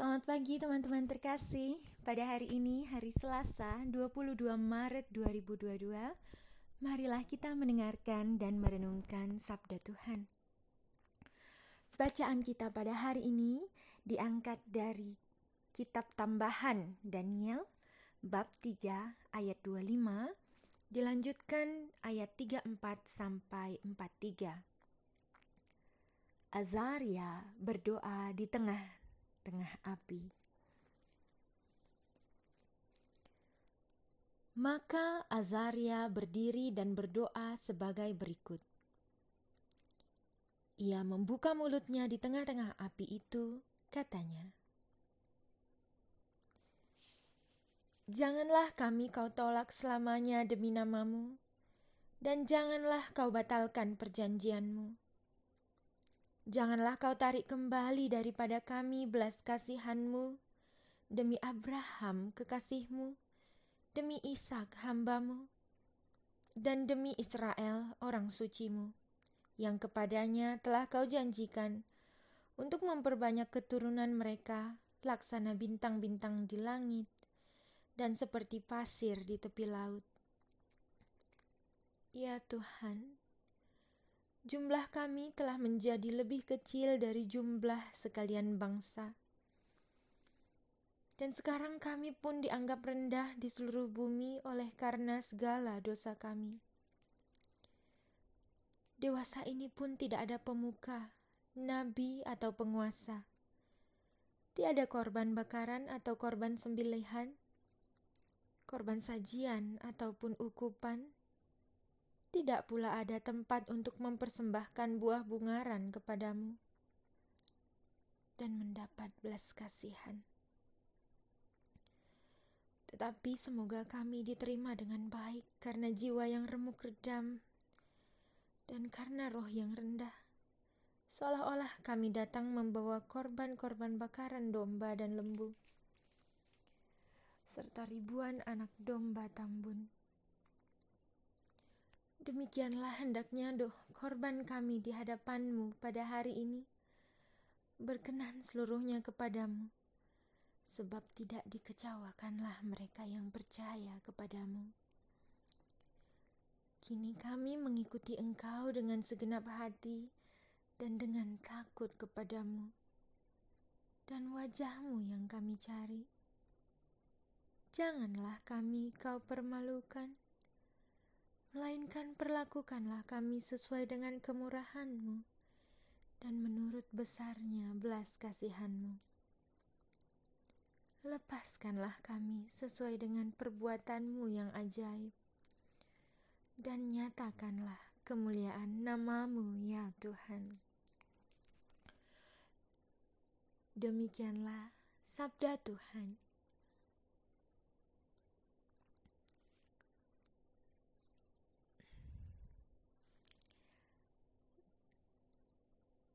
Selamat pagi teman-teman terkasih. Pada hari ini, hari Selasa, 22 Maret 2022, marilah kita mendengarkan dan merenungkan sabda Tuhan. Bacaan kita pada hari ini diangkat dari kitab tambahan Daniel bab 3 ayat 25 dilanjutkan ayat 34 sampai 43. Azaria berdoa di tengah tengah api. Maka Azaria berdiri dan berdoa sebagai berikut. Ia membuka mulutnya di tengah-tengah api itu, katanya, Janganlah kami kau tolak selamanya demi namamu, dan janganlah kau batalkan perjanjianmu Janganlah kau tarik kembali daripada kami belas kasihanmu, demi Abraham kekasihmu, demi Ishak hambamu, dan demi Israel orang sucimu, yang kepadanya telah kau janjikan untuk memperbanyak keturunan mereka laksana bintang-bintang di langit dan seperti pasir di tepi laut. Ya Tuhan, jumlah kami telah menjadi lebih kecil dari jumlah sekalian bangsa. Dan sekarang kami pun dianggap rendah di seluruh bumi oleh karena segala dosa kami. Dewasa ini pun tidak ada pemuka, nabi atau penguasa. Tiada korban bakaran atau korban sembelihan, korban sajian ataupun ukupan, tidak pula ada tempat untuk mempersembahkan buah bungaran kepadamu dan mendapat belas kasihan. Tetapi semoga kami diterima dengan baik karena jiwa yang remuk redam dan karena roh yang rendah. Seolah-olah kami datang membawa korban-korban bakaran domba dan lembu, serta ribuan anak domba tambun. Demikianlah hendaknya doh korban kami di hadapanmu pada hari ini. Berkenan seluruhnya kepadamu, sebab tidak dikecewakanlah mereka yang percaya kepadamu. Kini kami mengikuti engkau dengan segenap hati dan dengan takut kepadamu, dan wajahmu yang kami cari. Janganlah kami kau permalukan melainkan perlakukanlah kami sesuai dengan kemurahanmu dan menurut besarnya belas kasihanmu. Lepaskanlah kami sesuai dengan perbuatanmu yang ajaib, dan nyatakanlah kemuliaan namamu ya Tuhan. Demikianlah sabda Tuhan.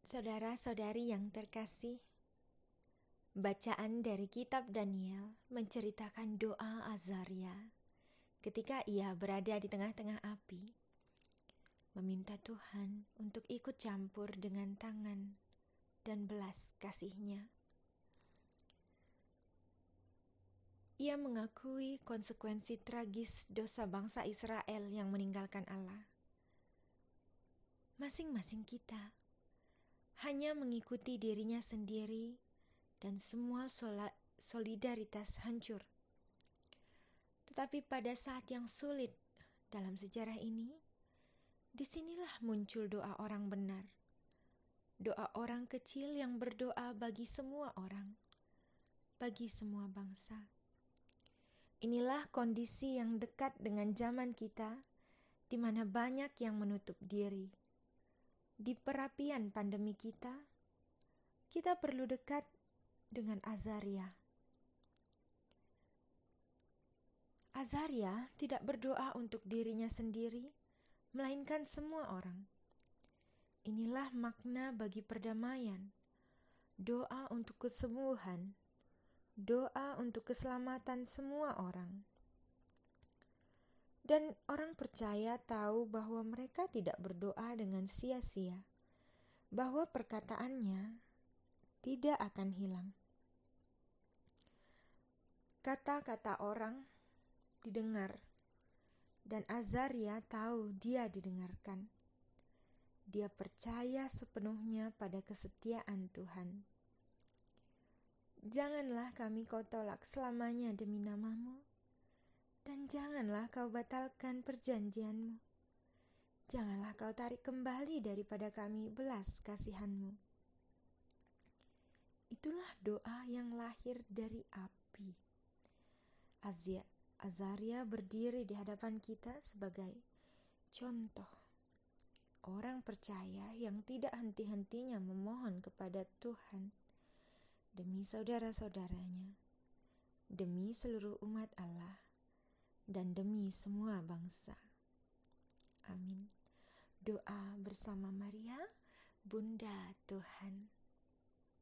Saudara-saudari yang terkasih, bacaan dari Kitab Daniel menceritakan doa Azaria ketika ia berada di tengah-tengah api, meminta Tuhan untuk ikut campur dengan tangan dan belas kasihnya. Ia mengakui konsekuensi tragis dosa bangsa Israel yang meninggalkan Allah. Masing-masing kita hanya mengikuti dirinya sendiri dan semua solidaritas hancur. Tetapi pada saat yang sulit dalam sejarah ini, di sinilah muncul doa orang benar. Doa orang kecil yang berdoa bagi semua orang, bagi semua bangsa. Inilah kondisi yang dekat dengan zaman kita, di mana banyak yang menutup diri di perapian pandemi kita, kita perlu dekat dengan Azaria. Azaria tidak berdoa untuk dirinya sendiri, melainkan semua orang. Inilah makna bagi perdamaian, doa untuk kesembuhan, doa untuk keselamatan semua orang. Dan orang percaya tahu bahwa mereka tidak berdoa dengan sia-sia, bahwa perkataannya tidak akan hilang. Kata-kata orang didengar, dan Azaria tahu dia didengarkan. Dia percaya sepenuhnya pada kesetiaan Tuhan. Janganlah kami kau tolak selamanya demi namamu, dan janganlah kau batalkan perjanjianmu. Janganlah kau tarik kembali daripada kami belas kasihanmu. Itulah doa yang lahir dari api. Azia, Azaria berdiri di hadapan kita sebagai contoh orang percaya yang tidak henti-hentinya memohon kepada Tuhan demi saudara-saudaranya, demi seluruh umat Allah, dan demi semua bangsa. Amin. Doa bersama Maria, Bunda Tuhan.